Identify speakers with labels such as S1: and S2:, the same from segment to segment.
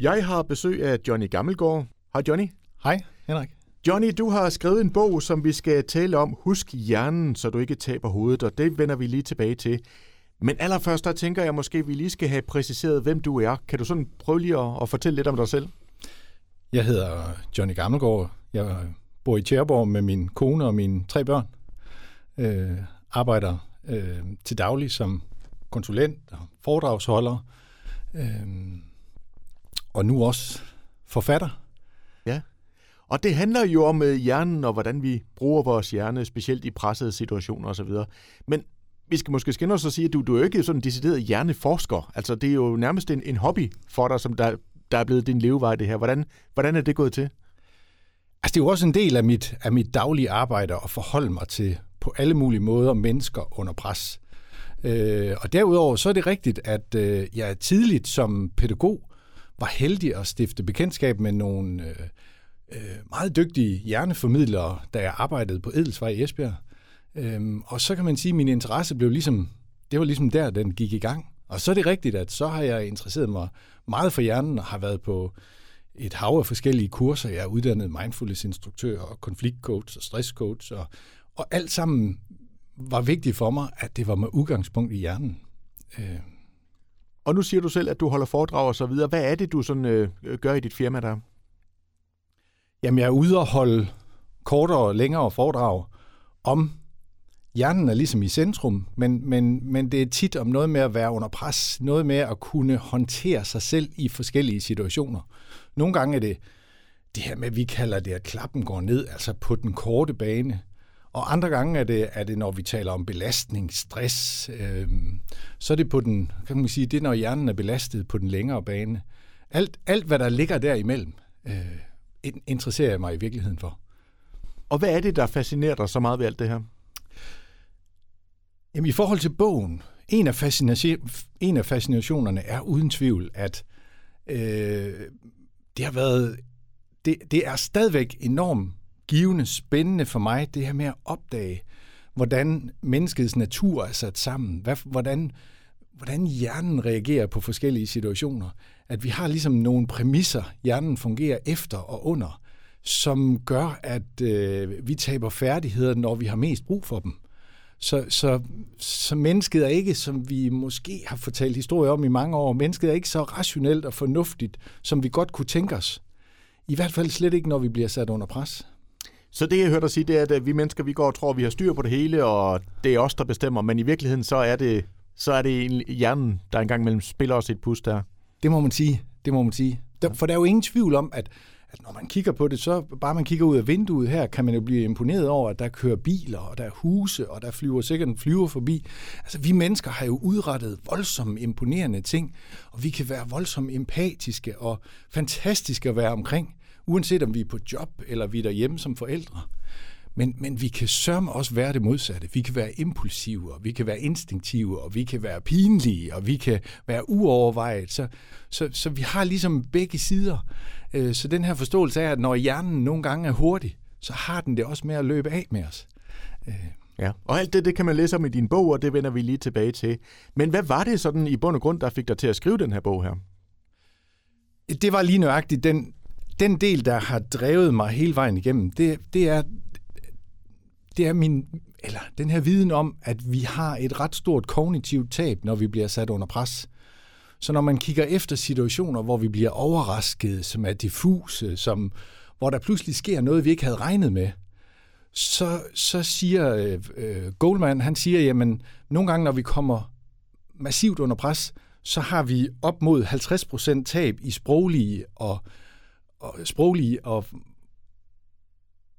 S1: Jeg har besøg af Johnny Gammelgaard. Hej Johnny.
S2: Hej Henrik.
S1: Johnny, du har skrevet en bog, som vi skal tale om. Husk hjernen, så du ikke taber hovedet, og det vender vi lige tilbage til. Men allerførst, der tænker jeg måske, at vi lige skal have præciseret, hvem du er. Kan du sådan prøve lige at, at fortælle lidt om dig selv?
S2: Jeg hedder Johnny Gammelgaard. Jeg bor i Tjærborg med min kone og mine tre børn. Øh, arbejder øh, til daglig som konsulent og foredragsholder. Øh, og nu også forfatter.
S1: Ja, og det handler jo om øh, hjernen og hvordan vi bruger vores hjerne, specielt i pressede situationer osv. Men vi skal måske skynde os at sige, at du, du er jo ikke sådan en decideret hjerneforsker. Altså, det er jo nærmest en, en hobby for dig, som der, der er blevet din levevej, det her. Hvordan, hvordan er det gået til?
S2: Altså, det er jo også en del af mit, af mit daglige arbejde at forholde mig til på alle mulige måder mennesker under pres. Øh, og derudover så er det rigtigt, at øh, jeg tidligt som pædagog var heldig at stifte bekendtskab med nogle øh, øh, meget dygtige hjerneformidlere, da jeg arbejdede på Edelsvej i Esbjerg. Øhm, og så kan man sige, at min interesse blev ligesom, det var ligesom der, den gik i gang. Og så er det rigtigt, at så har jeg interesseret mig meget for hjernen og har været på et hav af forskellige kurser. Jeg er uddannet mindfulness-instruktør og konfliktcoach og stresscoach, og, og alt sammen var vigtigt for mig, at det var med udgangspunkt i hjernen. Øh.
S1: Og nu siger du selv, at du holder foredrag og så videre. Hvad er det, du sådan, øh, gør i dit firma der?
S2: Jamen, jeg er ude og holde kortere og længere foredrag om hjernen er ligesom i centrum, men, men, men det er tit om noget med at være under pres, noget med at kunne håndtere sig selv i forskellige situationer. Nogle gange er det det her med, at vi kalder det, at klappen går ned, altså på den korte bane. Og andre gange er det, er det når vi taler om belastning, stress, øh, så er det på den, kan man sige, det er, når hjernen er belastet på den længere bane. Alt, alt hvad der ligger derimellem, øh, interesserer jeg mig i virkeligheden for.
S1: Og hvad er det, der fascinerer dig så meget ved alt det her?
S2: Jamen i forhold til bogen, en af, en af fascinationerne er uden tvivl, at øh, det har været, det, det er stadigvæk enormt givende, spændende for mig, det her med at opdage, hvordan menneskets natur er sat sammen, hvad, hvordan, hvordan hjernen reagerer på forskellige situationer. At vi har ligesom nogle præmisser, hjernen fungerer efter og under, som gør, at øh, vi taber færdigheder, når vi har mest brug for dem. Så, så, så mennesket er ikke, som vi måske har fortalt historier om i mange år, mennesket er ikke så rationelt og fornuftigt, som vi godt kunne tænke os. I hvert fald slet ikke, når vi bliver sat under pres.
S1: Så det, jeg hørte dig sige, det er, at øh, vi mennesker, vi går og tror, at vi har styr på det hele, og det er os, der bestemmer. Men i virkeligheden, så er det, så er det hjernen, der engang mellem spiller os et pust der.
S2: Det må man sige. Det må man sige. For der er jo ingen tvivl om, at at når man kigger på det, så bare man kigger ud af vinduet her, kan man jo blive imponeret over, at der kører biler, og der er huse, og der flyver sikkert en flyver forbi. Altså, vi mennesker har jo udrettet voldsomt imponerende ting, og vi kan være voldsomt empatiske og fantastiske at være omkring, uanset om vi er på job, eller vi er derhjemme som forældre. Men, men vi kan sørme også være det modsatte. Vi kan være impulsive, og vi kan være instinktive, og vi kan være pinlige, og vi kan være uovervejet. Så, så, så vi har ligesom begge sider. Øh, så den her forståelse er, at når hjernen nogle gange er hurtig, så har den det også med at løbe af med os.
S1: Øh. Ja, og alt det, det kan man læse om i din bog, og det vender vi lige tilbage til. Men hvad var det sådan i bund og grund, der fik dig til at skrive den her bog her?
S2: Det var lige nøjagtigt den, den del, der har drevet mig hele vejen igennem. Det, det er det er min, eller den her viden om, at vi har et ret stort kognitivt tab, når vi bliver sat under pres. Så når man kigger efter situationer, hvor vi bliver overrasket, som er diffuse, som, hvor der pludselig sker noget, vi ikke havde regnet med, så, så siger øh, øh Goldman, han siger, jamen nogle gange, når vi kommer massivt under pres, så har vi op mod 50% tab i sproglige og, og sproglige og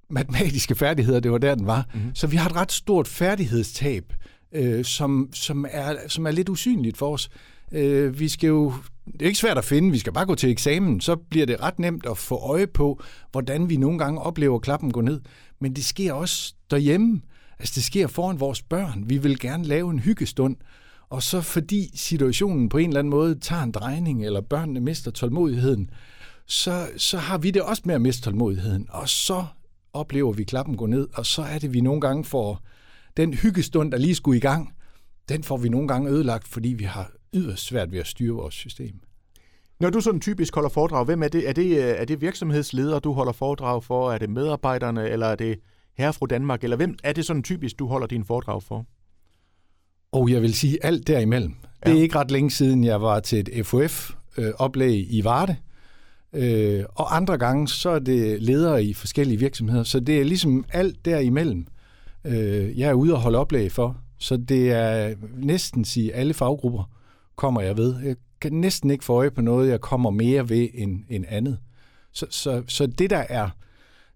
S2: matematiske færdigheder, det var der, den var. Mm-hmm. Så vi har et ret stort færdighedstab, øh, som, som, er, som er lidt usynligt for os. Øh, vi skal jo, det er ikke svært at finde, vi skal bare gå til eksamen, så bliver det ret nemt at få øje på, hvordan vi nogle gange oplever klappen gå ned. Men det sker også derhjemme. Altså det sker foran vores børn. Vi vil gerne lave en hyggestund, og så fordi situationen på en eller anden måde tager en drejning, eller børnene mister tålmodigheden, så, så har vi det også med at miste tålmodigheden. Og så oplever vi klappen gå ned, og så er det, vi nogle gange får den hyggestund, der lige skulle i gang, den får vi nogle gange ødelagt, fordi vi har yderst svært ved at styre vores system.
S1: Når du sådan typisk holder foredrag, hvem er det? Er det, er det virksomhedsledere, du holder foredrag for? Er det medarbejderne, eller er det herre fra Danmark? Eller hvem er det sådan typisk, du holder din foredrag for?
S2: Og jeg vil sige alt derimellem. Ja. Det er ikke ret længe siden, jeg var til et FOF-oplæg øh, i Varde. Øh, og andre gange, så er det ledere i forskellige virksomheder. Så det er ligesom alt derimellem, øh, jeg er ude og holde oplæg for. Så det er næsten sige alle faggrupper kommer jeg ved. Jeg kan næsten ikke få øje på noget, jeg kommer mere ved end, end andet. Så, så, så det, der er,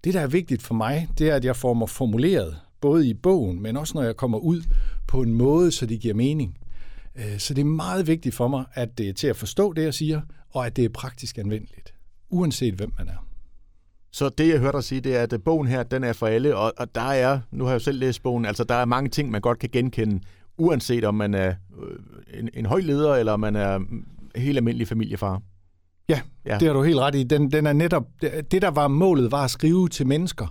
S2: det, der er vigtigt for mig, det er, at jeg får mig formuleret, både i bogen, men også når jeg kommer ud på en måde, så det giver mening. Øh, så det er meget vigtigt for mig, at det er til at forstå det, jeg siger, og at det er praktisk anvendeligt, uanset hvem man er.
S1: Så det, jeg hørte dig sige, det er, at bogen her, den er for alle, og, og der er, nu har jeg jo selv læst bogen, altså der er mange ting, man godt kan genkende, uanset om man er øh, en, en høj leder, eller man er helt almindelig familiefar.
S2: Ja, ja, det har du helt ret i. Den, den er netop, det, der var målet, var at skrive til mennesker,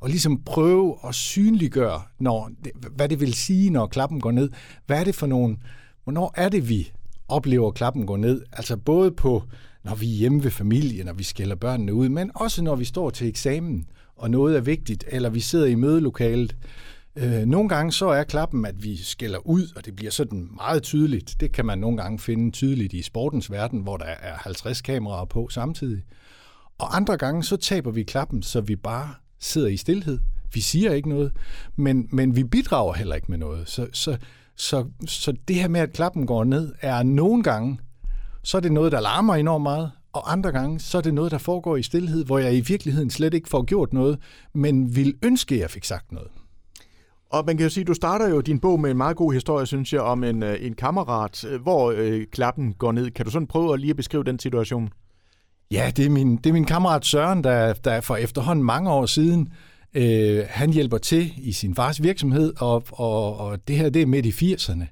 S2: og ligesom prøve at synliggøre, når, hvad det vil sige, når klappen går ned. Hvad er det for nogle, hvornår er det, vi oplever, klappen går ned? Altså både på, når vi er hjemme ved familien, når vi skælder børnene ud, men også når vi står til eksamen, og noget er vigtigt, eller vi sidder i mødelokalet, Øh, nogle gange så er klappen, at vi skælder ud, og det bliver sådan meget tydeligt. Det kan man nogle gange finde tydeligt i sportens verden, hvor der er 50 kameraer på samtidig. Og andre gange så taber vi klappen, så vi bare sidder i stillhed. Vi siger ikke noget, men, men vi bidrager heller ikke med noget. Så, så, så, så det her med, at klappen går ned, er nogle gange, så er det noget, der larmer enormt meget, og andre gange, så er det noget, der foregår i stillhed, hvor jeg i virkeligheden slet ikke får gjort noget, men vil ønske, at jeg fik sagt noget.
S1: Og man kan jo sige, du starter jo din bog med en meget god historie, synes jeg, om en, øh, en kammerat, hvor øh, klappen går ned. Kan du sådan prøve at lige at beskrive den situation?
S2: Ja, det er min, det er min kammerat Søren, der, der for efterhånden mange år siden, øh, han hjælper til i sin fars virksomhed, og, og, og det her det er midt i 80'erne.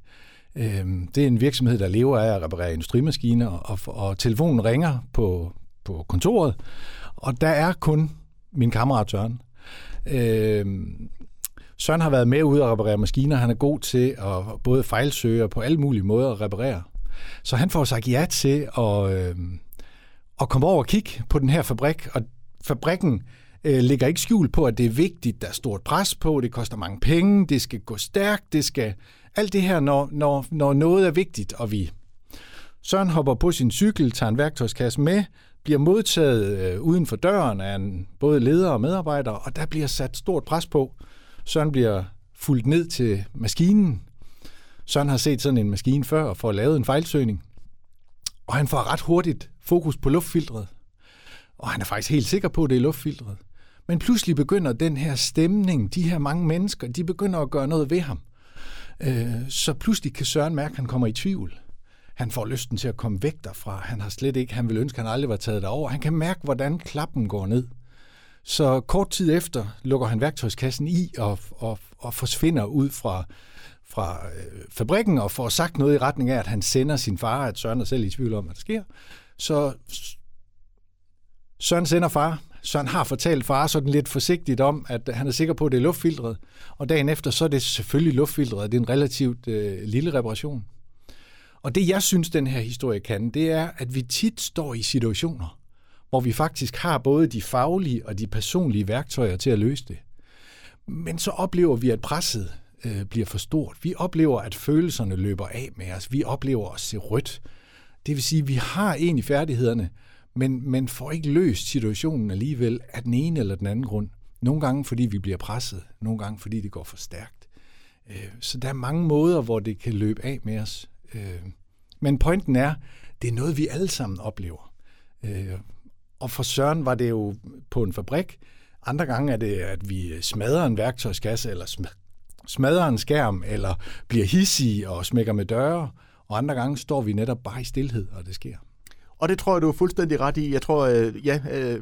S2: Øhm, det er en virksomhed, der lever af at reparere industrimaskiner, og, og, telefonen ringer på, på kontoret, og der er kun min kammerat Søren. Øh, Søren har været med ud og reparere maskiner. Han er god til at både fejlsøge og på alle mulige måder at reparere. Så han får sagt ja til at, øh, at komme over og kigge på den her fabrik. Og fabrikken øh, lægger ikke skjul på, at det er vigtigt. Der er stort pres på, det koster mange penge, det skal gå stærkt, det skal... Alt det her, når, når, når noget er vigtigt, og vi... Søren hopper på sin cykel, tager en værktøjskasse med, bliver modtaget øh, uden for døren af en, både leder og medarbejdere, og der bliver sat stort pres på. Søren bliver fuldt ned til maskinen. Søren har set sådan en maskine før og får lavet en fejlsøgning. Og han får ret hurtigt fokus på luftfiltret. Og han er faktisk helt sikker på, at det er luftfiltret. Men pludselig begynder den her stemning, de her mange mennesker, de begynder at gøre noget ved ham. Øh, så pludselig kan Søren mærke, at han kommer i tvivl. Han får lysten til at komme væk derfra. Han har slet ikke, han vil ønske, at han aldrig var taget derover. Han kan mærke, hvordan klappen går ned. Så kort tid efter lukker han værktøjskassen i og, og, og forsvinder ud fra, fra øh, fabrikken og får sagt noget i retning af, at han sender sin far, at Søren er selv i tvivl om, hvad der sker. Så Søren sender far. Søren har fortalt far sådan lidt forsigtigt om, at han er sikker på, at det er luftfiltret. Og dagen efter, så er det selvfølgelig luftfiltret. Det er en relativt øh, lille reparation. Og det, jeg synes, den her historie kan, det er, at vi tit står i situationer, hvor vi faktisk har både de faglige og de personlige værktøjer til at løse det. Men så oplever vi, at presset øh, bliver for stort. Vi oplever, at følelserne løber af med os. Vi oplever at se rødt. Det vil sige, at vi har egentlig færdighederne, men, men får ikke løst situationen alligevel af den ene eller den anden grund. Nogle gange, fordi vi bliver presset. Nogle gange, fordi det går for stærkt. Øh, så der er mange måder, hvor det kan løbe af med os. Øh, men pointen er, det er noget, vi alle sammen oplever. Øh, og for Søren var det jo på en fabrik. Andre gange er det, at vi smadrer en værktøjskasse, eller smadrer en skærm, eller bliver hissige og smækker med døre. Og andre gange står vi netop bare i stillhed, og det sker.
S1: Og det tror jeg, du er fuldstændig ret i. Jeg tror, øh, ja, øh,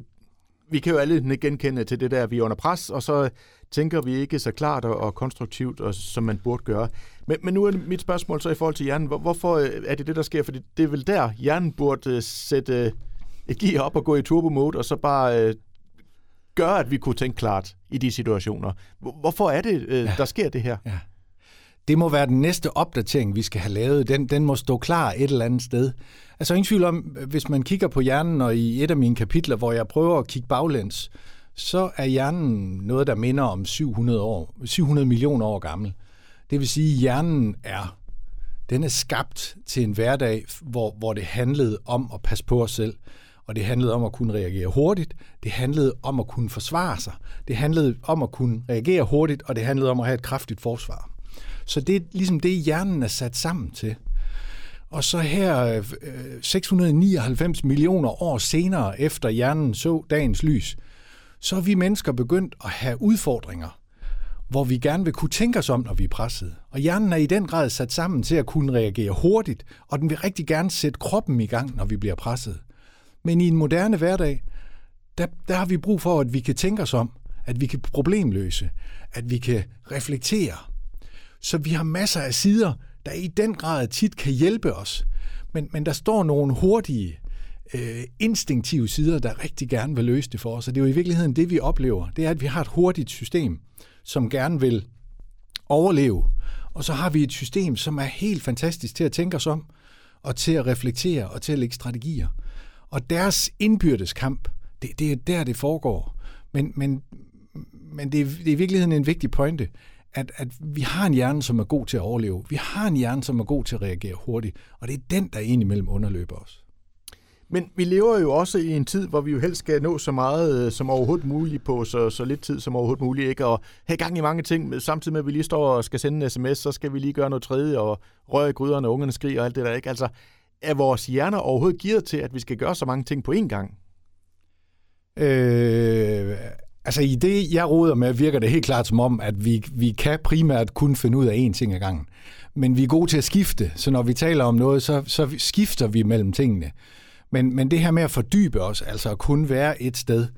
S1: vi kan jo alle genkende til det der, vi er under pres, og så tænker vi ikke så klart og, konstruktivt, og, som man burde gøre. Men, men nu er mit spørgsmål så i forhold til hjernen. Hvorfor øh, er det det, der sker? Fordi det er vel der, hjernen burde sætte et gear op og gå i turbo mode, og så bare øh, gøre, at vi kunne tænke klart i de situationer. Hvorfor er det, øh, ja. der sker det her? Ja
S2: det må være den næste opdatering, vi skal have lavet. Den, den må stå klar et eller andet sted. Altså ingen tvivl om, hvis man kigger på hjernen, og i et af mine kapitler, hvor jeg prøver at kigge baglæns, så er hjernen noget, der minder om 700, år, 700 millioner år gammel. Det vil sige, at hjernen er, den er skabt til en hverdag, hvor, hvor det handlede om at passe på os selv. Og det handlede om at kunne reagere hurtigt. Det handlede om at kunne forsvare sig. Det handlede om at kunne reagere hurtigt, og det handlede om at have et kraftigt forsvar. Så det er ligesom det, hjernen er sat sammen til. Og så her øh, 699 millioner år senere, efter hjernen så dagens lys, så er vi mennesker begyndt at have udfordringer, hvor vi gerne vil kunne tænke os om, når vi er presset. Og hjernen er i den grad sat sammen til at kunne reagere hurtigt, og den vil rigtig gerne sætte kroppen i gang, når vi bliver presset. Men i en moderne hverdag, der, der har vi brug for, at vi kan tænke os om, at vi kan problemløse, at vi kan reflektere. Så vi har masser af sider, der i den grad tit kan hjælpe os. Men, men der står nogle hurtige, øh, instinktive sider, der rigtig gerne vil løse det for os. Og det er jo i virkeligheden det, vi oplever. Det er, at vi har et hurtigt system, som gerne vil overleve. Og så har vi et system, som er helt fantastisk til at tænke os om, og til at reflektere og til at lægge strategier. Og deres indbyrdes kamp, det, det er der, det foregår. Men, men, men det, er, det er i virkeligheden en vigtig pointe, at, at vi har en hjerne, som er god til at overleve. Vi har en hjerne, som er god til at reagere hurtigt. Og det er den, der indimellem underløber os.
S1: Men vi lever jo også i en tid, hvor vi jo helst skal nå så meget øh, som overhovedet muligt på så, så lidt tid som overhovedet muligt, ikke? Og have gang i mange ting, samtidig med at vi lige står og skal sende en sms, så skal vi lige gøre noget tredje, og røre i gryderne, og ungerne skriger og alt det der, ikke? Altså, er vores hjerner overhovedet gearet til, at vi skal gøre så mange ting på én gang?
S2: Øh, altså i det, jeg råder med, virker det helt klart som om, at vi, vi kan primært kun finde ud af én ting ad gangen. Men vi er gode til at skifte, så når vi taler om noget, så, så skifter vi mellem tingene. Men, men det her med at fordybe os, altså at kun være et sted, øh,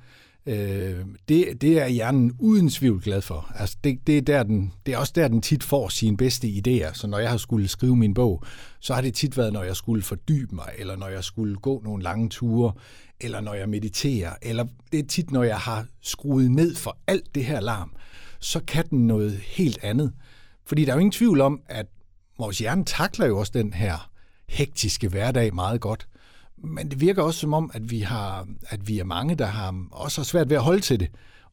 S2: Øh, det, det er hjernen uden tvivl glad for. Altså det, det, er der, den, det er også der, den tit får sine bedste idéer. Så når jeg har skulle skrive min bog, så har det tit været, når jeg skulle fordybe mig, eller når jeg skulle gå nogle lange ture, eller når jeg mediterer, eller det er tit, når jeg har skruet ned for alt det her larm, så kan den noget helt andet. Fordi der er jo ingen tvivl om, at vores hjerne takler jo også den her hektiske hverdag meget godt. Men det virker også som om, at vi, har, at vi er mange, der har også har svært ved at holde til det,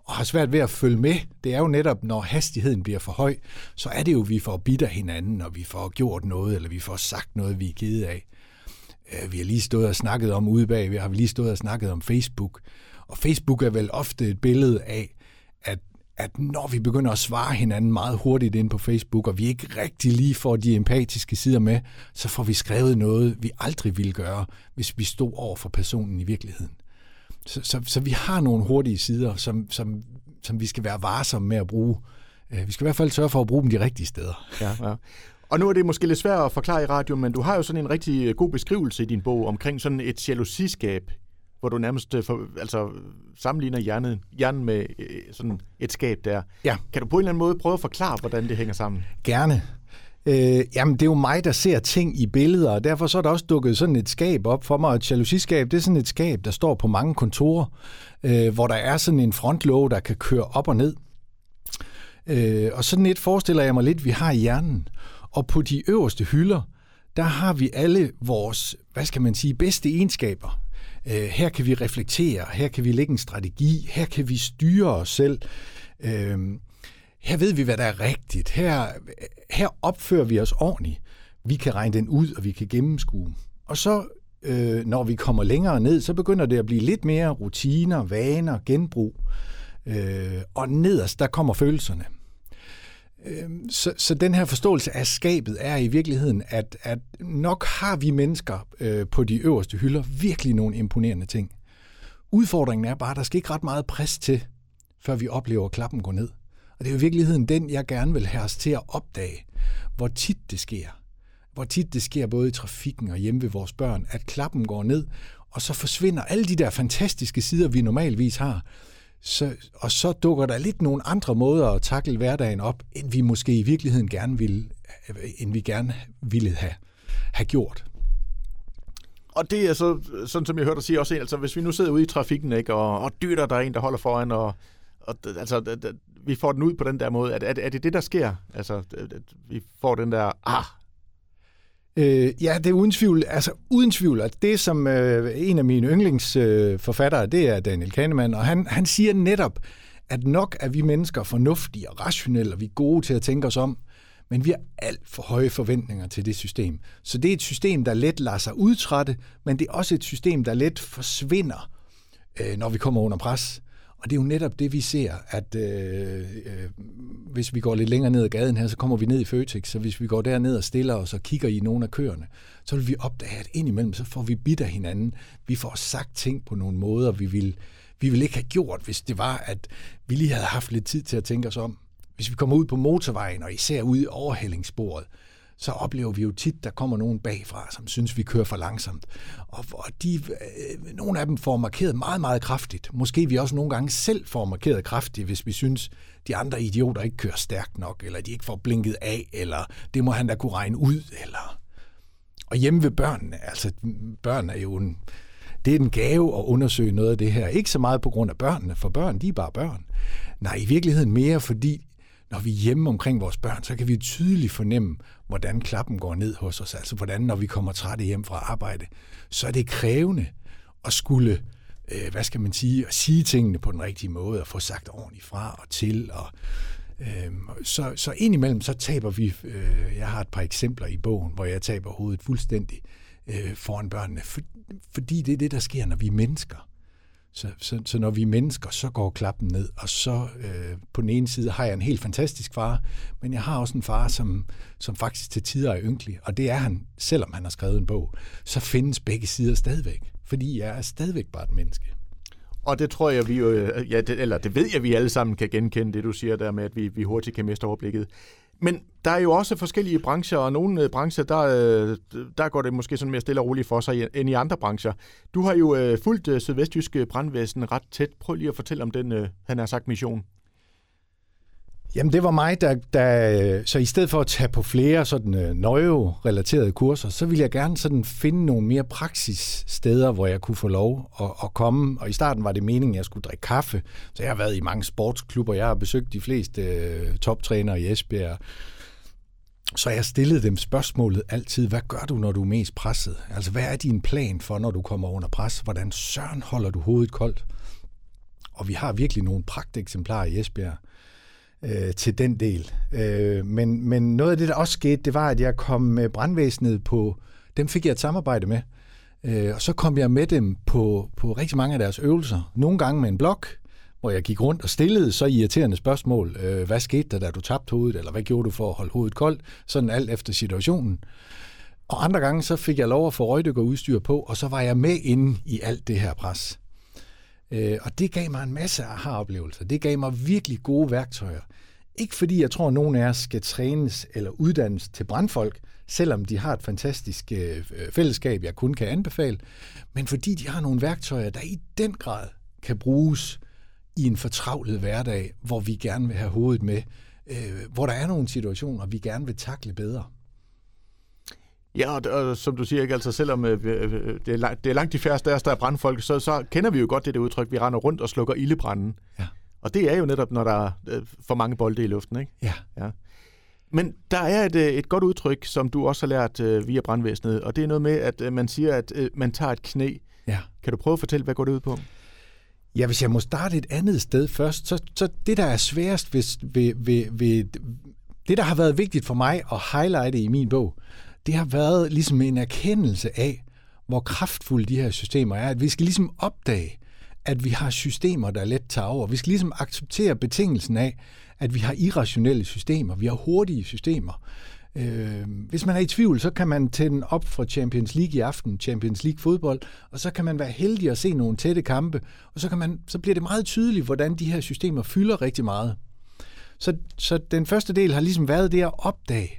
S2: og har svært ved at følge med. Det er jo netop, når hastigheden bliver for høj, så er det jo, at vi får bitter hinanden, og vi får gjort noget, eller vi får sagt noget, vi er kede af. Øh, vi har lige stået og snakket om ude bag, vi har lige stået og snakket om Facebook. Og Facebook er vel ofte et billede af, at at når vi begynder at svare hinanden meget hurtigt ind på Facebook, og vi ikke rigtig lige får de empatiske sider med, så får vi skrevet noget, vi aldrig ville gøre, hvis vi stod over for personen i virkeligheden. Så, så, så vi har nogle hurtige sider, som, som, som vi skal være varsomme med at bruge. Øh, vi skal i hvert fald sørge for at bruge dem de rigtige steder.
S1: Ja, ja. Og nu er det måske lidt svært at forklare i radioen, men du har jo sådan en rigtig god beskrivelse i din bog omkring sådan et jalousiskab hvor du nærmest øh, for, altså, sammenligner hjernen, hjernen med øh, sådan et skab der.
S2: Ja.
S1: Kan du på en eller anden måde prøve at forklare, hvordan det hænger sammen?
S2: Gerne. Øh, jamen, det er jo mig, der ser ting i billeder, og derfor så er der også dukket sådan et skab op for mig. Et jalousiskab, det er sådan et skab, der står på mange kontorer, øh, hvor der er sådan en frontlåge, der kan køre op og ned. Øh, og sådan et forestiller jeg mig lidt, vi har i hjernen. Og på de øverste hylder, der har vi alle vores, hvad skal man sige, bedste egenskaber. Øh, her kan vi reflektere, her kan vi lægge en strategi, her kan vi styre os selv. Øh, her ved vi, hvad der er rigtigt. Her, her opfører vi os ordentligt. Vi kan regne den ud, og vi kan gennemskue. Og så, øh, når vi kommer længere ned, så begynder det at blive lidt mere rutiner, vaner, genbrug. Øh, og nederst, der kommer følelserne. Øhm, så, så den her forståelse af skabet er i virkeligheden, at, at nok har vi mennesker øh, på de øverste hylder virkelig nogle imponerende ting. Udfordringen er bare, at der skal ikke ret meget pres til, før vi oplever, at klappen går ned. Og det er i virkeligheden den, jeg gerne vil have os til at opdage, hvor tit det sker. Hvor tit det sker både i trafikken og hjemme ved vores børn, at klappen går ned, og så forsvinder alle de der fantastiske sider, vi normalvis har, så, og så dukker der lidt nogle andre måder at takle hverdagen op, end vi måske i virkeligheden gerne ville, end vi gerne ville have, have gjort.
S1: Og det er så, sådan som jeg hørte dig sige også, altså hvis vi nu sidder ude i trafikken, ikke, og, og dytter der er en, der holder foran, og, og altså, vi får den ud på den der måde. Er, er, er det det, der sker? Altså, vi får den der, ah,
S2: Øh, ja, det er uden tvivl. Altså uden tvivl, at det som øh, en af mine yndlingsforfattere, øh, det er Daniel Kahneman, og han, han siger netop, at nok er vi mennesker fornuftige og rationelle, og vi er gode til at tænke os om, men vi har alt for høje forventninger til det system. Så det er et system, der let lader sig udtrætte, men det er også et system, der let forsvinder, øh, når vi kommer under pres. Og det er jo netop det, vi ser, at øh, øh, hvis vi går lidt længere ned ad gaden her, så kommer vi ned i Føtex, så hvis vi går derned og stiller os og kigger i nogle af køerne, så vil vi opdage, at indimellem, så får vi bidt af hinanden. Vi får sagt ting på nogle måder, vi vil, vi vil ikke have gjort, hvis det var, at vi lige havde haft lidt tid til at tænke os om. Hvis vi kommer ud på motorvejen, og især ud i overhældingssporet, så oplever vi jo tit, der kommer nogen bagfra, som synes, vi kører for langsomt. Og, og de, øh, nogle af dem får markeret meget, meget kraftigt. Måske vi også nogle gange selv får markeret kraftigt, hvis vi synes, de andre idioter ikke kører stærkt nok, eller de ikke får blinket af, eller det må han da kunne regne ud, eller... Og hjemme ved børnene, altså børn er jo en, det er en gave at undersøge noget af det her. Ikke så meget på grund af børnene, for børn, de er bare børn. Nej, i virkeligheden mere, fordi når vi er hjemme omkring vores børn, så kan vi tydeligt fornemme, hvordan klappen går ned hos os. Altså hvordan, når vi kommer trætte hjem fra arbejde, så er det krævende at skulle, øh, hvad skal man sige, at sige tingene på den rigtige måde, og få sagt ordentligt fra og til. Og, øh, så, så indimellem, så taber vi, øh, jeg har et par eksempler i bogen, hvor jeg taber hovedet fuldstændig øh, foran børnene, for, fordi det er det, der sker, når vi er mennesker. Så, så, så når vi er mennesker, så går klappen ned, og så øh, på den ene side har jeg en helt fantastisk far, men jeg har også en far, som, som faktisk til tider er ynkelig, og det er han, selvom han har skrevet en bog. Så findes begge sider stadigvæk, fordi jeg er stadigvæk bare et menneske.
S1: Og det tror jeg, vi jo, øh, ja, det, eller det ved jeg, vi alle sammen kan genkende, det du siger der med, at vi, vi hurtigt kan miste overblikket. Men der er jo også forskellige brancher, og nogle øh, brancher, der, øh, der går det måske sådan mere stille og roligt for sig end i andre brancher. Du har jo øh, fulgt Sydvestjyske Brandvæsen ret tæt. Prøv lige at fortælle om den, han har sagt, mission.
S2: Jamen det var mig, der, der så i stedet for at tage på flere sådan øh, nøje-relaterede kurser, så ville jeg gerne sådan finde nogle mere praksis steder, hvor jeg kunne få lov at, at komme. Og i starten var det meningen, at jeg skulle drikke kaffe. Så jeg har været i mange sportsklubber. Jeg har besøgt de fleste øh, toptrænere i Esbjerg. Så jeg stillede dem spørgsmålet altid, hvad gør du, når du er mest presset? Altså, hvad er din plan for, når du kommer under pres? Hvordan søren holder du hovedet koldt? Og vi har virkelig nogle pragteksemplarer i Esbjerg øh, til den del. Øh, men, men noget af det, der også skete, det var, at jeg kom med brandvæsenet på, dem fik jeg et samarbejde med. Øh, og så kom jeg med dem på, på rigtig mange af deres øvelser. Nogle gange med en blok, hvor jeg gik rundt og stillede så irriterende spørgsmål. Øh, hvad skete der, da du tabte hovedet, eller hvad gjorde du for at holde hovedet koldt? Sådan alt efter situationen. Og andre gange, så fik jeg lov at få udstyr på, og så var jeg med inde i alt det her pres. Øh, og det gav mig en masse aha-oplevelser. Det gav mig virkelig gode værktøjer. Ikke fordi jeg tror, at nogen af os skal trænes eller uddannes til brandfolk, selvom de har et fantastisk øh, øh, fællesskab, jeg kun kan anbefale, men fordi de har nogle værktøjer, der i den grad kan bruges i en fortravlet hverdag, hvor vi gerne vil have hovedet med, øh, hvor der er nogle situationer, vi gerne vil takle bedre.
S1: Ja, og, og som du siger, ikke, altså selvom øh, øh, det, er langt, det er langt de færreste af os, der er brandfolk, så, så kender vi jo godt det der udtryk, vi render rundt og slukker ildebranden. Ja. Og det er jo netop, når der er øh, for mange bolde i luften, ikke?
S2: Ja. ja.
S1: Men der er et, øh, et godt udtryk, som du også har lært øh, via brandvæsenet, og det er noget med, at øh, man siger, at øh, man tager et knæ. Ja. Kan du prøve at fortælle, hvad går det ud på?
S2: Ja, hvis jeg må starte et andet sted først, så, så det, der er sværest ved, ved, ved, ved, det, der har været vigtigt for mig at highlighte i min bog, det har været ligesom en erkendelse af, hvor kraftfulde de her systemer er. At vi skal ligesom opdage, at vi har systemer, der let tager over. Vi skal ligesom acceptere betingelsen af, at vi har irrationelle systemer. Vi har hurtige systemer. Øh, hvis man er i tvivl, så kan man tænde op fra Champions League i aften, Champions League fodbold, og så kan man være heldig at se nogle tætte kampe, og så, kan man, så bliver det meget tydeligt, hvordan de her systemer fylder rigtig meget. Så, så den første del har ligesom været det at opdage,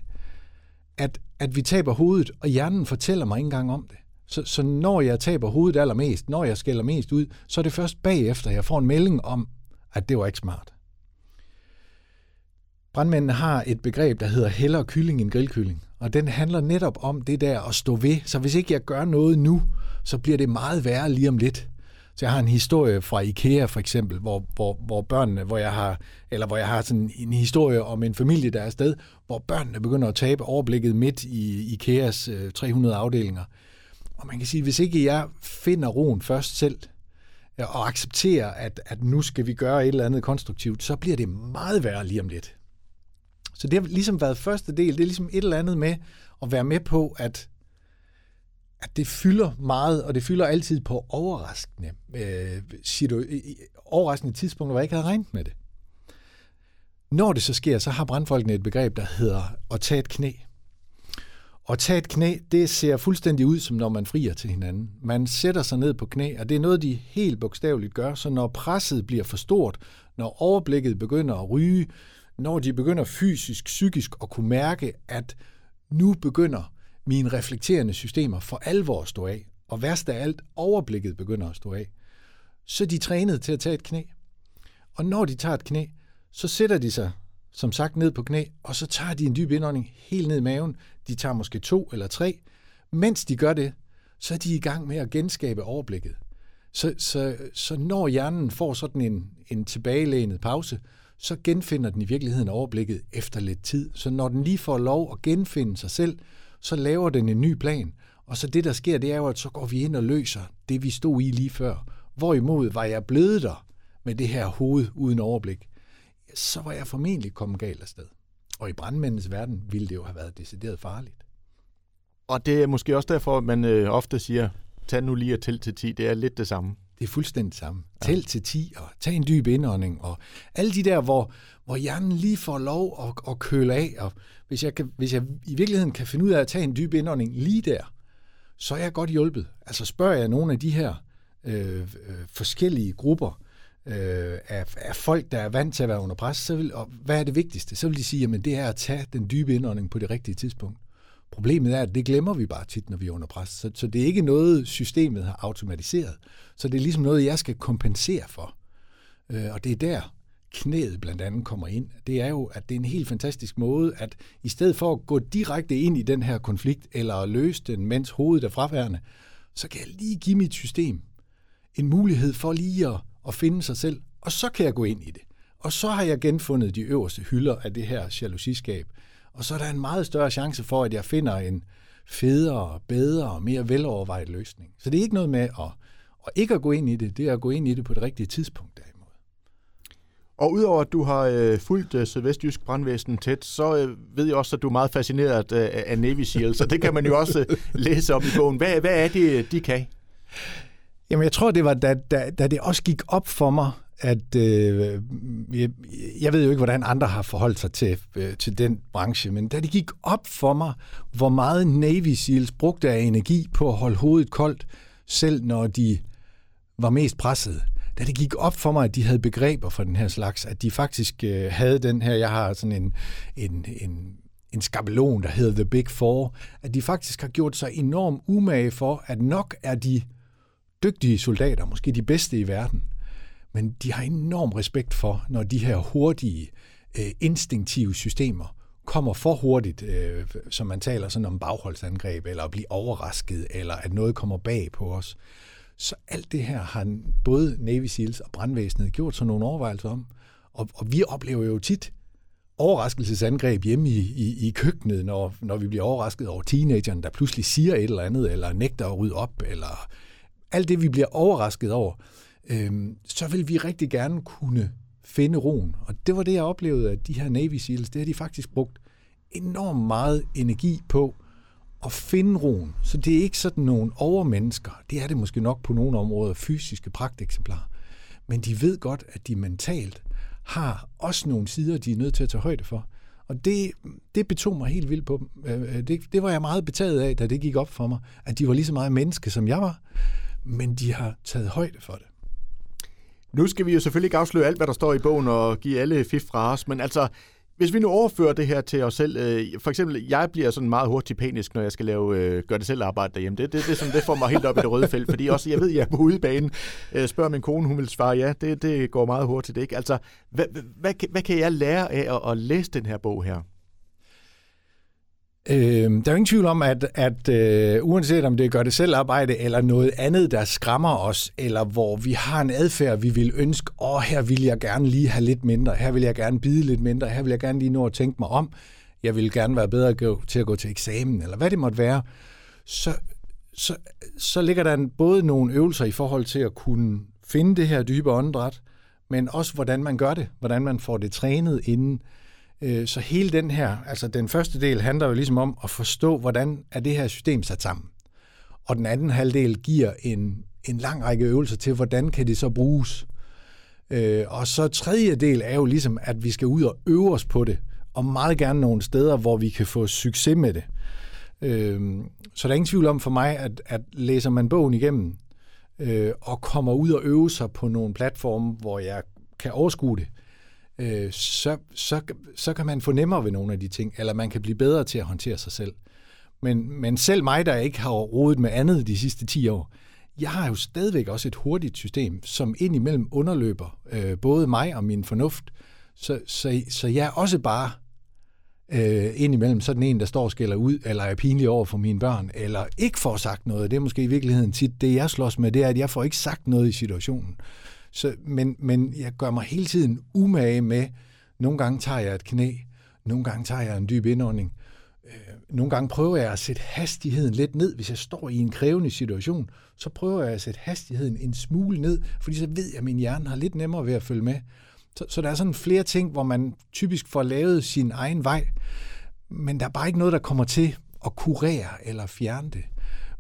S2: at, at vi taber hovedet, og hjernen fortæller mig ikke engang om det. Så, så når jeg taber hovedet allermest, når jeg skælder mest ud, så er det først bagefter, jeg får en melding om, at det var ikke smart. Brandmændene har et begreb, der hedder hellere kylling end grillkylling. Og den handler netop om det der at stå ved. Så hvis ikke jeg gør noget nu, så bliver det meget værre lige om lidt. Så jeg har en historie fra IKEA for eksempel, hvor, hvor, hvor børnene, hvor jeg har, eller hvor jeg har sådan en historie om en familie, der er afsted, hvor børnene begynder at tabe overblikket midt i IKEAs øh, 300 afdelinger. Og man kan sige, hvis ikke jeg finder roen først selv, øh, og accepterer, at, at nu skal vi gøre et eller andet konstruktivt, så bliver det meget værre lige om lidt. Så det har ligesom været første del, det er ligesom et eller andet med at være med på, at, at det fylder meget, og det fylder altid på overraskende, øh, situ- overraskende tidspunkter, hvor jeg ikke havde regnet med det. Når det så sker, så har brandfolkene et begreb, der hedder at tage et knæ. At tage et knæ, det ser fuldstændig ud, som når man frier til hinanden. Man sætter sig ned på knæ, og det er noget, de helt bogstaveligt gør. Så når presset bliver for stort, når overblikket begynder at ryge, når de begynder fysisk, psykisk at kunne mærke, at nu begynder mine reflekterende systemer for alvor at stå af, og værst af alt, overblikket begynder at stå af, så er de trænet til at tage et knæ. Og når de tager et knæ, så sætter de sig som sagt ned på knæ, og så tager de en dyb indånding helt ned i maven. De tager måske to eller tre. Mens de gør det, så er de i gang med at genskabe overblikket. Så, så, så når hjernen får sådan en, en tilbagelænet pause, så genfinder den i virkeligheden overblikket efter lidt tid. Så når den lige får lov at genfinde sig selv, så laver den en ny plan. Og så det, der sker, det er jo, at så går vi ind og løser det, vi stod i lige før. Hvorimod var jeg blevet der med det her hoved uden overblik, så var jeg formentlig kommet galt afsted. Og i brandmændenes verden ville det jo have været decideret farligt.
S1: Og det er måske også derfor, at man øh, ofte siger, tag nu lige og tæl til 10. Det er lidt det samme.
S2: Det er fuldstændig samme. Ja. Tæl til 10 og tag en dyb indånding. Og alle de der, hvor, hvor hjernen lige får lov at, at køle af. Og hvis jeg, kan, hvis jeg i virkeligheden kan finde ud af at tage en dyb indånding lige der, så er jeg godt hjulpet. Altså spørger jeg nogle af de her øh, øh, forskellige grupper, øh, af, af folk, der er vant til at være under pres, så vil, og hvad er det vigtigste? Så vil de sige, at det er at tage den dybe indånding på det rigtige tidspunkt. Problemet er, at det glemmer vi bare tit, når vi er under pres. Så, så det er ikke noget, systemet har automatiseret. Så det er ligesom noget, jeg skal kompensere for. Øh, og det er der, knæet blandt andet kommer ind. Det er jo, at det er en helt fantastisk måde, at i stedet for at gå direkte ind i den her konflikt, eller løse den, mens hovedet er fraværende, så kan jeg lige give mit system en mulighed for lige at at finde sig selv, og så kan jeg gå ind i det. Og så har jeg genfundet de øverste hylder af det her jalousiskab. Og så er der en meget større chance for, at jeg finder en federe, bedre og mere velovervejet løsning. Så det er ikke noget med at, at ikke at gå ind i det, det er at gå ind i det på det rigtige tidspunkt derimod.
S1: Og udover at du har øh, fulgt øh, Sydvestjysk Brandvæsen tæt, så øh, ved jeg også, at du er meget fascineret øh, af Navy SEAL, så det kan man jo også øh, læse om i bogen. Hvad, hvad er det, de kan?
S2: Jamen, jeg tror, det var, da, da, da det også gik op for mig, at øh, jeg, jeg ved jo ikke, hvordan andre har forholdt sig til, øh, til den branche, men da det gik op for mig, hvor meget Navy Seals brugte af energi på at holde hovedet koldt, selv når de var mest presset, da det gik op for mig, at de havde begreber for den her slags, at de faktisk øh, havde den her, jeg har sådan en, en, en, en skabelon, der hedder The Big Four, at de faktisk har gjort sig enormt umage for, at nok er de dygtige soldater, måske de bedste i verden, men de har enorm respekt for, når de her hurtige, øh, instinktive systemer kommer for hurtigt, øh, som man taler sådan om bagholdsangreb, eller at blive overrasket, eller at noget kommer bag på os. Så alt det her har både Navy Seals og brandvæsenet gjort sig nogle overvejelser om. Og, og vi oplever jo tit overraskelsesangreb hjemme i, i, i køkkenet, når, når vi bliver overrasket over teenageren, der pludselig siger et eller andet, eller nægter at rydde op, eller alt det, vi bliver overrasket over, øh, så vil vi rigtig gerne kunne finde roen. Og det var det, jeg oplevede, at de her Navy Seals, det har de faktisk brugt enormt meget energi på at finde roen. Så det er ikke sådan nogle overmennesker. Det er det måske nok på nogle områder, fysiske pragteksemplarer. Men de ved godt, at de mentalt har også nogle sider, de er nødt til at tage højde for. Og det, det betog mig helt vildt på dem. Øh, øh, det, det var jeg meget betaget af, da det gik op for mig, at de var lige så meget menneske, som jeg var men de har taget højde for det.
S1: Nu skal vi jo selvfølgelig ikke afsløre alt, hvad der står i bogen og give alle fif fra os, men altså, hvis vi nu overfører det her til os selv, øh, for eksempel, jeg bliver sådan meget hurtigt panisk, når jeg skal lave øh, gør det selv arbejde derhjemme. Det, det, det, sådan, det får mig helt op i det røde felt, fordi også, jeg ved, jeg er på udebane. Øh, spørger min kone, hun vil svare ja, det, det går meget hurtigt. Ikke? Altså, hvad, hvad, hvad kan jeg lære af at, at læse den her bog her?
S2: Øh, der er jo ingen tvivl om, at, at øh, uanset om det gør det selv arbejde, eller noget andet, der skræmmer os, eller hvor vi har en adfærd, vi vil ønske, åh, her vil jeg gerne lige have lidt mindre, her vil jeg gerne bide lidt mindre, her vil jeg gerne lige nå at tænke mig om, jeg vil gerne være bedre til at gå til eksamen, eller hvad det måtte være, så, så, så ligger der en, både nogle øvelser i forhold til at kunne finde det her dybe åndedræt, men også hvordan man gør det, hvordan man får det trænet inden. Øh, Øh, så hele den her, altså den første del handler jo ligesom om at forstå, hvordan er det her system sat sammen. Og den anden halvdel giver en, en lang række øvelser til, hvordan kan det så bruges. Øh, og så tredje del er jo ligesom, at vi skal ud og øve os på det, og meget gerne nogle steder, hvor vi kan få succes med det. Øh, så der er ingen tvivl om for mig, at, at læser man bogen igennem, øh, og kommer ud og øve sig på nogle platforme, hvor jeg kan overskue det, øh, øh, så, så, så kan man få nemmere ved nogle af de ting, eller man kan blive bedre til at håndtere sig selv. Men, men selv mig, der ikke har rodet med andet de sidste 10 år, jeg har jo stadigvæk også et hurtigt system, som indimellem underløber øh, både mig og min fornuft. Så, så, så jeg er også bare øh, indimellem sådan en, der står og skælder ud, eller er pinlig over for mine børn, eller ikke får sagt noget. Det er måske i virkeligheden tit det, jeg slås med, det er, at jeg får ikke sagt noget i situationen. Så, men, men jeg gør mig hele tiden umage med, nogle gange tager jeg et knæ, nogle gange tager jeg en dyb indånding, øh, nogle gange prøver jeg at sætte hastigheden lidt ned. Hvis jeg står i en krævende situation, så prøver jeg at sætte hastigheden en smule ned, fordi så ved jeg, at min hjerne har lidt nemmere ved at følge med. Så, så der er sådan flere ting, hvor man typisk får lavet sin egen vej, men der er bare ikke noget, der kommer til at kurere eller fjerne det.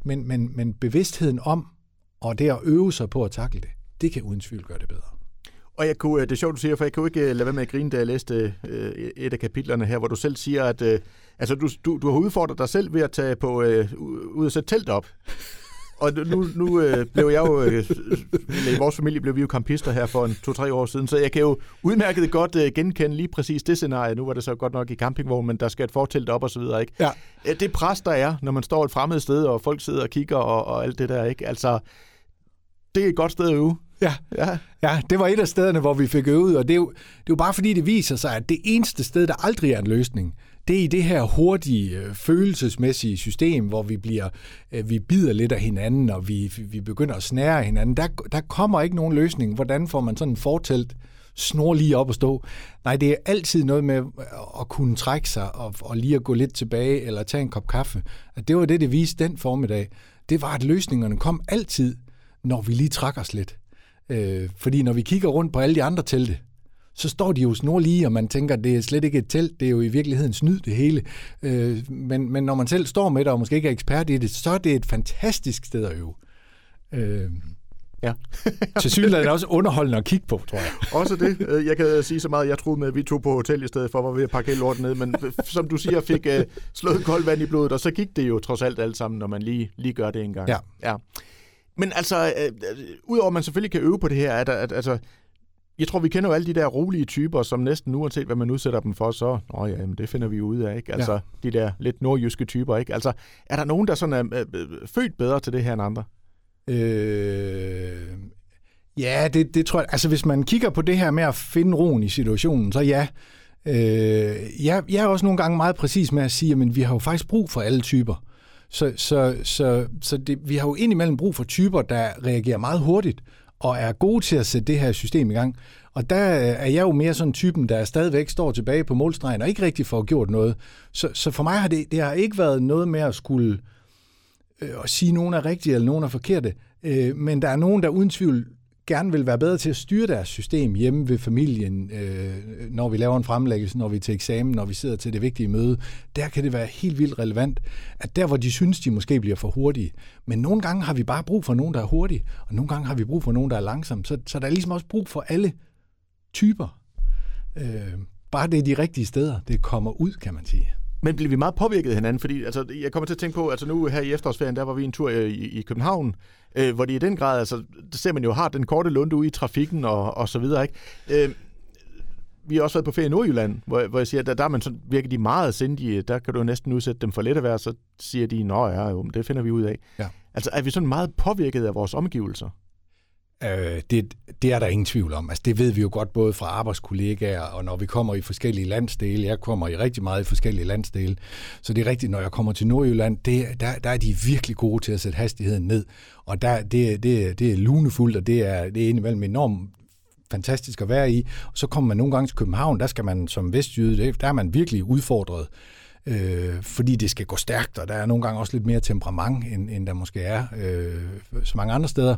S2: Men, men, men bevidstheden om, og det at øve sig på at takle det, det kan uden tvivl gøre det bedre.
S1: Og jeg kunne, det er sjovt, du siger, for jeg kunne ikke øh, lade være med at grine, da jeg læste øh, et af kapitlerne her, hvor du selv siger, at øh, altså, du, du, du har udfordret dig selv ved at tage på, ud og sætte telt op. Og nu, nu øh, blev jeg jo, øh, i vores familie blev vi jo kampister her for en to-tre år siden, så jeg kan jo udmærket godt øh, genkende lige præcis det scenarie. Nu var det så godt nok i campingvogn, men der skal et fortelt op og så videre, ikke?
S2: Ja.
S1: Det pres, der er, når man står et fremmed sted, og folk sidder og kigger og, og alt det der, ikke? Altså, det er et godt sted at øve.
S2: Ja. ja, ja, det var et af stederne, hvor vi fik øvet, og det er, jo, det er jo bare fordi, det viser sig, at det eneste sted, der aldrig er en løsning, det er i det her hurtige, øh, følelsesmæssige system, hvor vi bliver, øh, vi bider lidt af hinanden, og vi, vi begynder at snære hinanden. Der, der kommer ikke nogen løsning. Hvordan får man sådan en fortelt snor lige op og stå? Nej, det er altid noget med at kunne trække sig og, og lige at gå lidt tilbage eller tage en kop kaffe. At det var det, det viste den formiddag. Det var, at løsningerne kom altid, når vi lige trækker os lidt. Øh, fordi når vi kigger rundt på alle de andre telte, så står de jo snorlige, og man tænker, det er slet ikke et telt, det er jo i virkeligheden snyd det hele. Øh, men, men når man selv står med det, og måske ikke er ekspert i det, så er det et fantastisk sted at øve. Øh, Ja. Til synligheden er det også underholdende at kigge på, tror jeg.
S1: Også det. Øh, jeg kan sige så meget, jeg troede med, at vi tog på hotel i stedet for, var ved at pakke hele lortet ned, men som du siger, fik uh, slået koldt vand i blodet, og så gik det jo trods alt alt sammen, når man lige, lige gør det en gang.
S2: Ja.
S1: ja. Men altså, uh, udover at man selvfølgelig kan øve på det her, er der, at, altså, jeg tror, vi kender jo alle de der rolige typer, som næsten uanset hvad man udsætter dem for, så, åh ja, men det finder vi ud af, ikke? Altså, ja. de der lidt nordjyske typer, ikke? Altså, er der nogen, der sådan er øh, øh, født bedre til det her end andre?
S2: Øh, ja, det, det tror jeg. Altså, hvis man kigger på det her med at finde roen i situationen, så ja. Øh, jeg, jeg er også nogle gange meget præcis med at sige, at vi har jo faktisk brug for alle typer. Så, så, så, så det, vi har jo indimellem brug for typer, der reagerer meget hurtigt, og er gode til at sætte det her system i gang. Og der øh, er jeg jo mere sådan typen, der stadigvæk står tilbage på målstregen og ikke rigtig får gjort noget. Så, så for mig har det, det har ikke været noget med at skulle øh, at sige, at nogen er rigtige eller nogen er forkerte. Øh, men der er nogen, der uden tvivl gerne vil være bedre til at styre deres system hjemme ved familien, øh, når vi laver en fremlæggelse, når vi er til eksamen, når vi sidder til det vigtige møde. Der kan det være helt vildt relevant, at der, hvor de synes, de måske bliver for hurtige. Men nogle gange har vi bare brug for nogen, der er hurtige, og nogle gange har vi brug for nogen, der er langsom. Så, så der er ligesom også brug for alle typer. Øh, bare det er de rigtige steder, det kommer ud, kan man sige.
S1: Men bliver vi meget påvirket af hinanden? Fordi altså, jeg kommer til at tænke på, altså nu her i efterårsferien, der var vi en tur i, i København, øh, hvor de i den grad, altså, det ser man jo, har den korte lunde ude i trafikken og, og så videre, ikke? Øh, vi har også været på ferie i Nordjylland, hvor, hvor jeg siger, der, der er man sådan virkelig de meget sindige, der kan du jo næsten udsætte dem for lidt at være, så siger de, nå ja, jo, det finder vi ud af. Ja. Altså er vi sådan meget påvirket af vores omgivelser?
S2: Øh, det, det er der ingen tvivl om. Altså, det ved vi jo godt både fra arbejdskollegaer, og når vi kommer i forskellige landsdele. Jeg kommer i rigtig meget i forskellige landsdele. Så det er rigtigt, når jeg kommer til Nordjylland, det, der, der er de virkelig gode til at sætte hastigheden ned. Og der, det, det, det er lunefuldt, og det er, det er indimellem enormt fantastisk at være i. Og så kommer man nogle gange til København, der skal man som vestjyde, der er man virkelig udfordret øh, fordi det skal gå stærkt, og der er nogle gange også lidt mere temperament, end, end der måske er øh, så mange andre steder.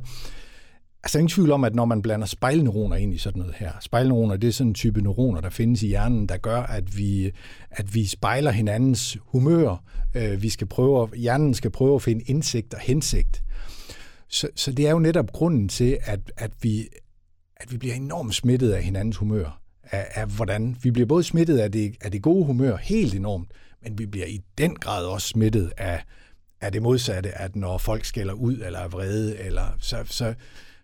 S2: Altså ingen tvivl om, at når man blander spejlneuroner ind i sådan noget her, spejlneuroner, det er sådan en type neuroner, der findes i hjernen, der gør, at vi, at vi spejler hinandens humør. Øh, vi skal prøve, hjernen skal prøve at finde indsigt og hensigt. Så, så det er jo netop grunden til, at, at, vi, at vi bliver enormt smittet af hinandens humør. Af, af hvordan vi bliver både smittet af det, af det gode humør helt enormt, men vi bliver i den grad også smittet af, af det modsatte, at når folk skælder ud eller er vrede, eller så, så,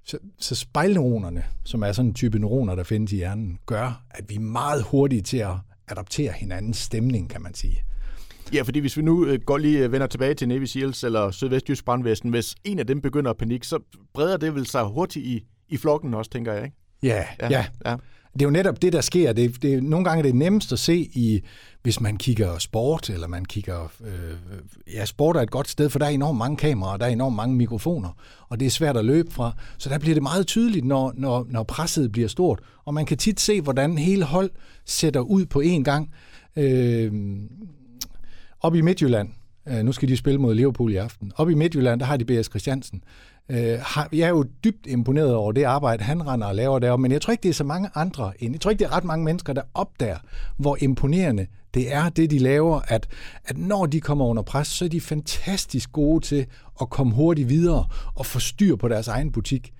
S2: så, så spejlneuronerne, som er sådan en type neuroner, der findes i hjernen, gør, at vi er meget hurtige til at adaptere hinandens stemning, kan man sige.
S1: Ja, fordi hvis vi nu øh, går lige øh, vender tilbage til Navy Seals eller Sydvestjysk Brandvæsen, hvis en af dem begynder at panik, så breder det vel sig hurtigt i, i flokken også, tænker jeg, ikke?
S2: Ja, ja. ja. ja. Det er jo netop det, der sker. Det, det, nogle gange er det nemmest at se i, hvis man kigger sport, eller man kigger... Øh, ja, sport er et godt sted, for der er enormt mange kameraer, der er enormt mange mikrofoner, og det er svært at løbe fra. Så der bliver det meget tydeligt, når, når, når presset bliver stort. Og man kan tit se, hvordan hele hold sætter ud på én gang. Øh, op i Midtjylland, øh, nu skal de spille mod Liverpool i aften. Op i Midtjylland, der har de B.S. Christiansen, Øh, jeg er jo dybt imponeret over det arbejde, han render og laver deroppe, men jeg tror ikke, det er så mange andre end. Jeg tror ikke, det er ret mange mennesker, der opdager, hvor imponerende det er, det de laver, at, at når de kommer under pres, så er de fantastisk gode til at komme hurtigt videre og få styr på deres egen butik.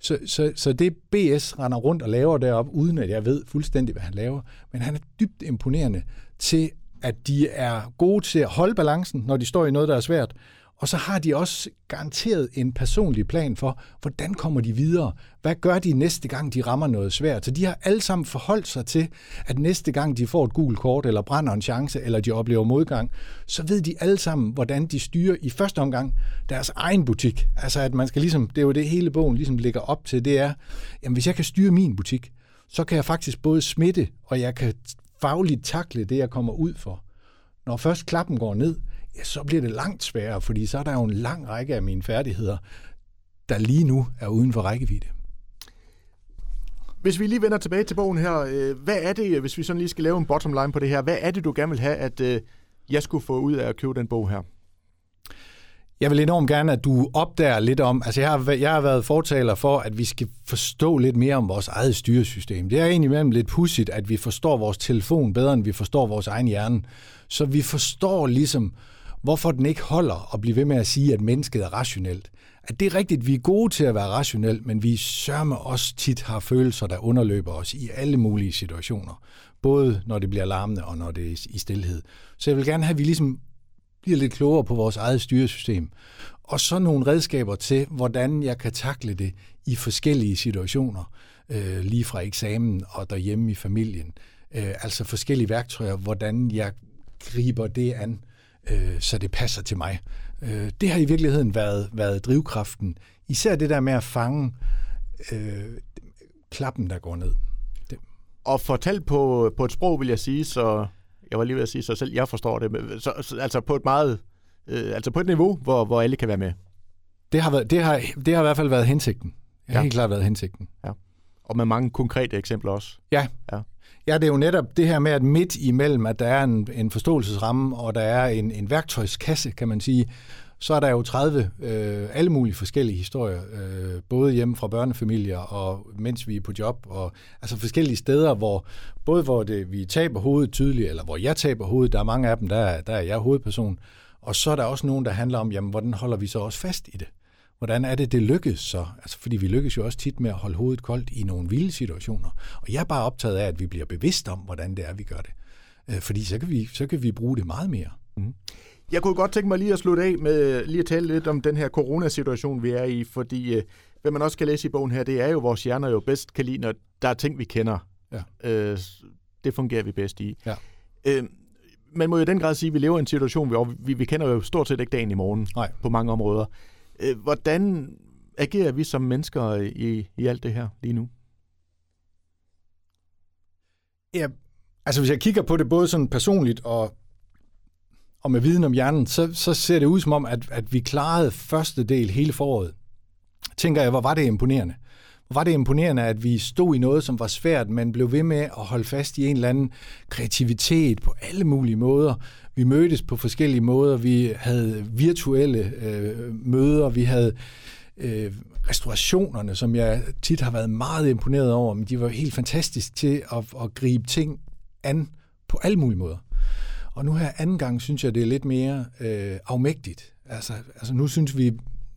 S2: Så, så, så det BS render rundt og laver deroppe, uden at jeg ved fuldstændig, hvad han laver, men han er dybt imponerende til, at de er gode til at holde balancen, når de står i noget, der er svært, og så har de også garanteret en personlig plan for, hvordan kommer de videre? Hvad gør de næste gang, de rammer noget svært? Så de har alle sammen forholdt sig til, at næste gang de får et gult kort, eller brænder en chance, eller de oplever modgang, så ved de alle sammen, hvordan de styrer i første omgang deres egen butik. Altså at man skal ligesom, det er jo det hele bogen ligesom ligger op til, det er, jamen hvis jeg kan styre min butik, så kan jeg faktisk både smitte, og jeg kan fagligt takle det, jeg kommer ud for. Når først klappen går ned, ja, så bliver det langt sværere, fordi så er der jo en lang række af mine færdigheder, der lige nu er uden for rækkevidde.
S1: Hvis vi lige vender tilbage til bogen her, øh, hvad er det, hvis vi sådan lige skal lave en bottom line på det her, hvad er det, du gerne vil have, at øh, jeg skulle få ud af at købe den bog her?
S2: Jeg vil enormt gerne, at du opdager lidt om, altså jeg har, jeg har været fortaler for, at vi skal forstå lidt mere om vores eget styresystem. Det er egentlig mellem lidt pudsigt, at vi forstår vores telefon bedre, end vi forstår vores egen hjerne. Så vi forstår ligesom, hvorfor den ikke holder at blive ved med at sige, at mennesket er rationelt. At det er rigtigt, vi er gode til at være rationelt, men vi sørger også tit har følelser, der underløber os i alle mulige situationer. Både når det bliver larmende og når det er i stillhed. Så jeg vil gerne have, at vi ligesom bliver lidt klogere på vores eget styresystem. Og så nogle redskaber til, hvordan jeg kan takle det i forskellige situationer, øh, lige fra eksamen og derhjemme i familien. Øh, altså forskellige værktøjer, hvordan jeg griber det an, øh, så det passer til mig. Øh, det har i virkeligheden været, været drivkraften. Især det der med at fange øh, klappen, der går ned.
S1: Det. Og fortalt på, på et sprog, vil jeg sige, så jeg var lige ved at sige, så selv jeg forstår det, så, så, altså på et meget, øh, altså på et niveau, hvor, hvor alle kan være med.
S2: Det har, været, det, har, det har i hvert fald været hensigten. Det har ja. helt klart været hensigten.
S1: Ja. Og med mange konkrete eksempler også.
S2: Ja. ja. Ja, det er jo netop det her med, at midt imellem, at der er en, en forståelsesramme, og der er en, en værktøjskasse, kan man sige, så er der jo 30 øh, alle mulige forskellige historier, øh, både hjemme fra børnefamilier og mens vi er på job, og altså forskellige steder, hvor både hvor det, vi taber hovedet tydeligt, eller hvor jeg taber hovedet, der er mange af dem, der, der er jeg hovedperson, og så er der også nogen, der handler om, jamen, hvordan holder vi så også fast i det? Hvordan er det, det lykkes så? Altså, fordi vi lykkes jo også tit med at holde hovedet koldt i nogle vilde situationer. Og jeg er bare optaget af, at vi bliver bevidst om, hvordan det er, vi gør det. Øh, fordi så kan vi, så kan vi bruge det meget mere. Mm.
S1: Jeg kunne godt tænke mig lige at slutte af med lige at tale lidt om den her coronasituation, vi er i, fordi øh, hvad man også kan læse i bogen her, det er jo, vores hjerner jo bedst kan lide, når der er ting, vi kender. Ja. Øh, det fungerer vi bedst i. Ja. Øh, man må jo i den grad sige, at vi lever i en situation, hvor vi, vi kender jo stort set ikke dagen i morgen Nej. på mange områder. Øh, hvordan agerer vi som mennesker i, i alt det her lige nu?
S2: Ja, altså hvis jeg kigger på det både sådan personligt og, og med viden om hjernen, så, så ser det ud som om, at, at vi klarede første del hele foråret. Tænker jeg, hvor var det imponerende. Hvor var det imponerende, at vi stod i noget, som var svært, men blev ved med at holde fast i en eller anden kreativitet på alle mulige måder. Vi mødtes på forskellige måder. Vi havde virtuelle øh, møder. Vi havde øh, restaurationerne, som jeg tit har været meget imponeret over, men de var helt fantastiske til at, at gribe ting an på alle mulige måder. Og nu her anden gang synes jeg, det er lidt mere øh, afmægtigt. Altså, altså nu synes vi,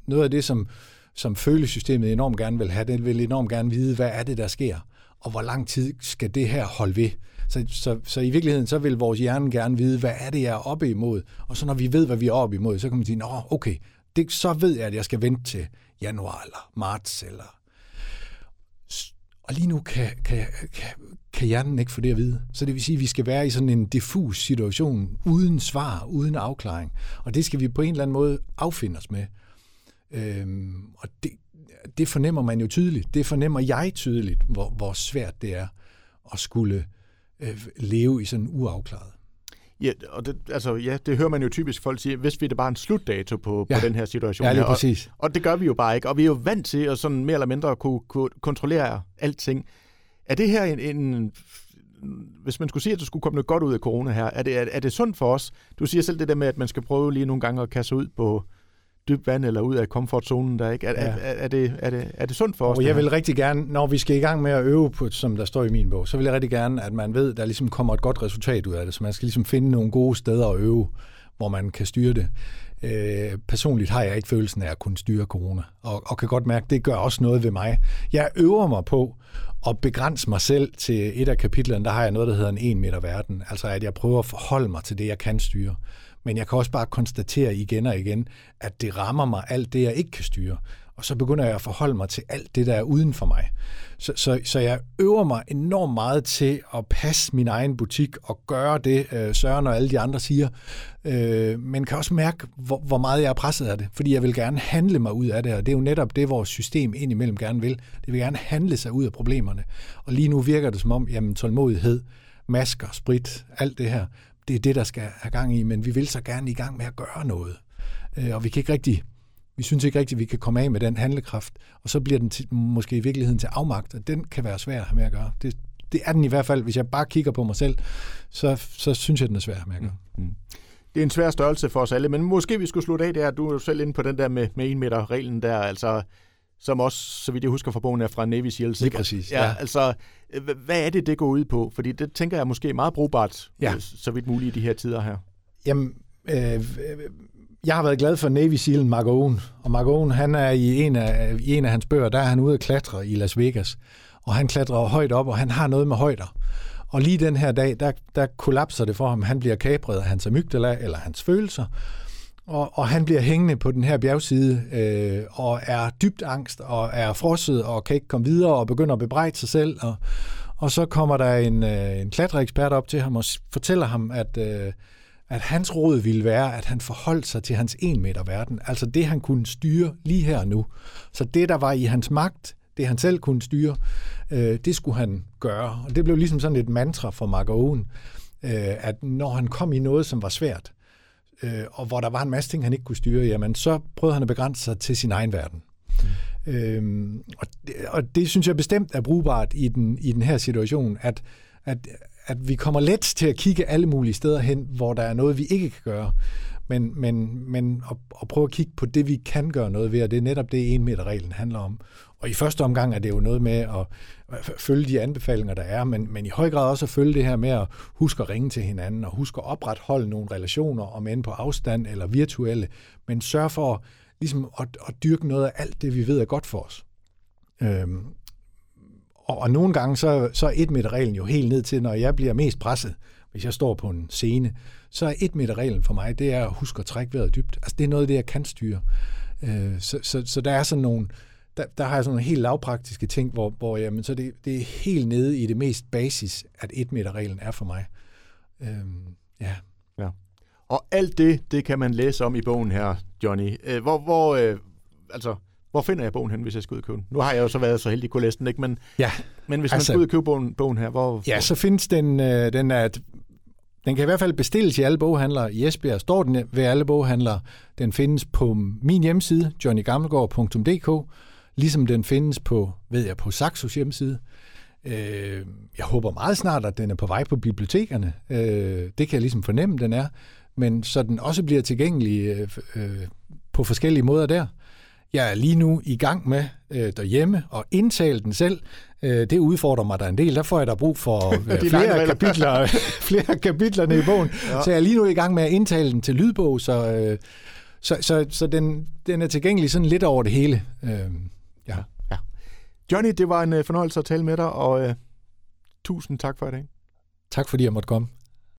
S2: noget af det, som, som følesystemet enormt gerne vil have, det vil enormt gerne vide, hvad er det, der sker, og hvor lang tid skal det her holde ved. Så, så, så i virkeligheden, så vil vores hjerne gerne vide, hvad er det, jeg er oppe imod. Og så når vi ved, hvad vi er oppe imod, så kan man sige, nå, okay, det, så ved jeg, at jeg skal vente til januar eller marts. Eller... Og lige nu kan, kan, kan, kan hjernen ikke få det at vide. Så det vil sige, at vi skal være i sådan en diffus situation, uden svar, uden afklaring. Og det skal vi på en eller anden måde affinde os med. Øhm, og det, det fornemmer man jo tydeligt. Det fornemmer jeg tydeligt, hvor, hvor svært det er at skulle øh, leve i sådan uafklaret.
S1: Ja, og det, altså, ja, det hører man jo typisk folk sige, hvis vi det bare en slutdato på,
S2: Ja.
S1: på den her situation.
S2: Ja, lige
S1: her. og,
S2: præcis.
S1: og det gør vi jo bare ikke, og vi er jo vant til at sådan mere eller mindre kunne, kunne kontrollere alting. Er det her en, en, hvis man skulle sige, at der skulle komme noget godt ud af corona her, er det, er, er det sundt for os? Du siger selv det der med, at man skal prøve lige nogle gange at kaste ud på dybt vand eller ud af komfortzonen der, ikke? Er,
S2: Ja.
S1: er, er, er, det, er, det, er det sundt for os?
S2: Og jeg vil rigtig gerne, når vi skal i gang med at øve på, som der står i min bog, så vil jeg rigtig gerne, at man ved, at der ligesom kommer et godt resultat ud af det. Så man skal ligesom finde nogle gode steder at øve, hvor man kan styre det. Øh, personligt har jeg ikke følelsen af at kunne styre corona, og, og kan godt mærke, at det gør også noget ved mig. Jeg øver mig på at begrænse mig selv til et af kapitlerne, der har jeg noget, der hedder en 1 meter verden. Altså at jeg prøver at forholde mig til det, jeg kan styre. Men jeg kan også bare konstatere igen og igen, at det rammer mig alt det, jeg ikke kan styre. Og så begynder jeg at forholde mig til alt det, der er uden for mig. Så, så, så jeg øver mig enormt meget til at passe min egen butik og gøre det, øh, Søren og alle de andre siger. Øh, men kan også mærke, hvor, hvor meget jeg er presset af det. Fordi jeg vil gerne handle mig ud af det, og det er jo netop det, vores system indimellem gerne vil. Det vil gerne handle sig ud af problemerne. Og lige nu virker det som om, jamen tålmodighed, masker, sprit, alt det her, det er det, der skal have gang i, men vi vil så gerne i gang med at gøre noget. Øh, og vi kan ikke rigtig, vi synes ikke rigtigt, at vi kan komme af med den handlekraft, og så bliver den til, måske i virkeligheden til afmagt, og den kan være svær at have med at gøre. Det, det er den i hvert fald, hvis jeg bare kigger på mig selv, så, så synes jeg, den er svær at have med at gøre.
S1: Det er en svær størrelse for os alle, men måske vi skulle slutte af der. Du er jo selv inde på den der med, med 1 meter reglen der, altså som også, så vidt jeg husker fra bogen, er fra Navy SEALs.
S2: Lige præcis,
S1: Ja,
S2: ja.
S1: altså, hvad er det, det går ud på? Fordi det tænker jeg måske er meget brugbart,
S2: Ja.
S1: øh, så vidt muligt i de her tider her.
S2: Jamen, øh, jeg har været glad for Navy SEAL'en Mark Owen, og Mark Owen, han er i en, af, i en af hans bøger, der er han ude at klatre i Las Vegas, og han klatrer højt op, og han har noget med højder. Og lige den her dag, der, der kollapser det for ham. Han bliver kapret af hans amygdala, eller hans følelser, og, og han bliver hængende på den her bjergside, øh, og er dybt angst, og er frosset, og kan ikke komme videre, og begynder at bebrejde sig selv. Og, og så kommer der en, øh, en klatreekspert op til ham og fortæller ham, at, øh, at hans råd ville være, at han forholdt sig til hans 1 meter verden. Altså det, han kunne styre lige her og nu. Så det, der var i hans magt, det han selv kunne styre, øh, det skulle han gøre. Og det blev ligesom sådan et mantra for Mark Owen, øh, at når han kom i noget, som var svært, øh, og hvor der var en masse ting, han ikke kunne styre, jamen så prøvede han at begrænse sig til sin egen verden. Mm. Øhm, og, det, og det synes jeg bestemt er brugbart i den, i den her situation, at, at, at vi kommer let til at kigge alle mulige steder hen, hvor der er noget, vi ikke kan gøre. Men, men, men at, at prøve at kigge på det, vi kan gøre noget ved, og det er netop det, en meter reglen handler om. Og i første omgang er det jo noget med at følge de anbefalinger, der er, men, men i høj grad også at følge det her med at huske at ringe til hinanden, og huske at opretholde nogle relationer, om end på afstand eller virtuelle, men sørge for ligesom at, at dyrke noget af alt det, vi ved er godt for os. Øhm, og, og nogle gange, så, så er et meter reglen jo helt ned til, når jeg bliver mest presset, hvis jeg står på en scene, så er et meter reglen for mig, det er at huske at trække vejret dybt. Altså det er noget af det, jeg kan styre. Øh, så, så, så der er sådan nogle, der, der har jeg sådan nogle helt lavpraktiske ting, hvor, hvor jamen, så det, det er helt nede i det mest basis, at et meter reglen er for mig. Øhm, ja.
S1: Og alt det, det kan man læse om i bogen her, Johnny. Øh, hvor, hvor, øh, altså, hvor finder jeg bogen hen, hvis jeg skal ud og købe den? Nu har jeg jo så været så heldig at kunne læse den, ikke? Men,
S2: Ja,
S1: men hvis
S2: altså-
S1: man skal ud og købe bogen, bogen her, hvor...
S2: ja så findes den, øh, den er, den kan i hvert fald bestilles i alle boghandlere. I Esbjerg står den ved alle boghandlere. Den findes på min hjemmeside, johnnygammelgaard.dk, ligesom den findes på, ved jeg, på Saxos hjemmeside. Øh, jeg håber meget snart, at den er på vej på bibliotekerne. Øh, det kan jeg ligesom fornemme, den er. Men så den også bliver tilgængelig øh, øh, på forskellige måder der. Jeg er lige nu i gang med øh, derhjemme at indtale den selv. Øh, det udfordrer mig der en del. Der får jeg da brug for øh, flere, kapitler, flere kapitlerne i bogen.
S1: Ja.
S2: Ja. Så jeg er lige nu i gang med at indtale den til lydbog, så, øh, så, så, så den, den er tilgængelig sådan lidt over det hele. Øh, ja.
S1: Johnny, det var en øh, fornøjelse at tale med dig, og øh, tusind tak for i dag.
S2: Tak fordi jeg måtte komme.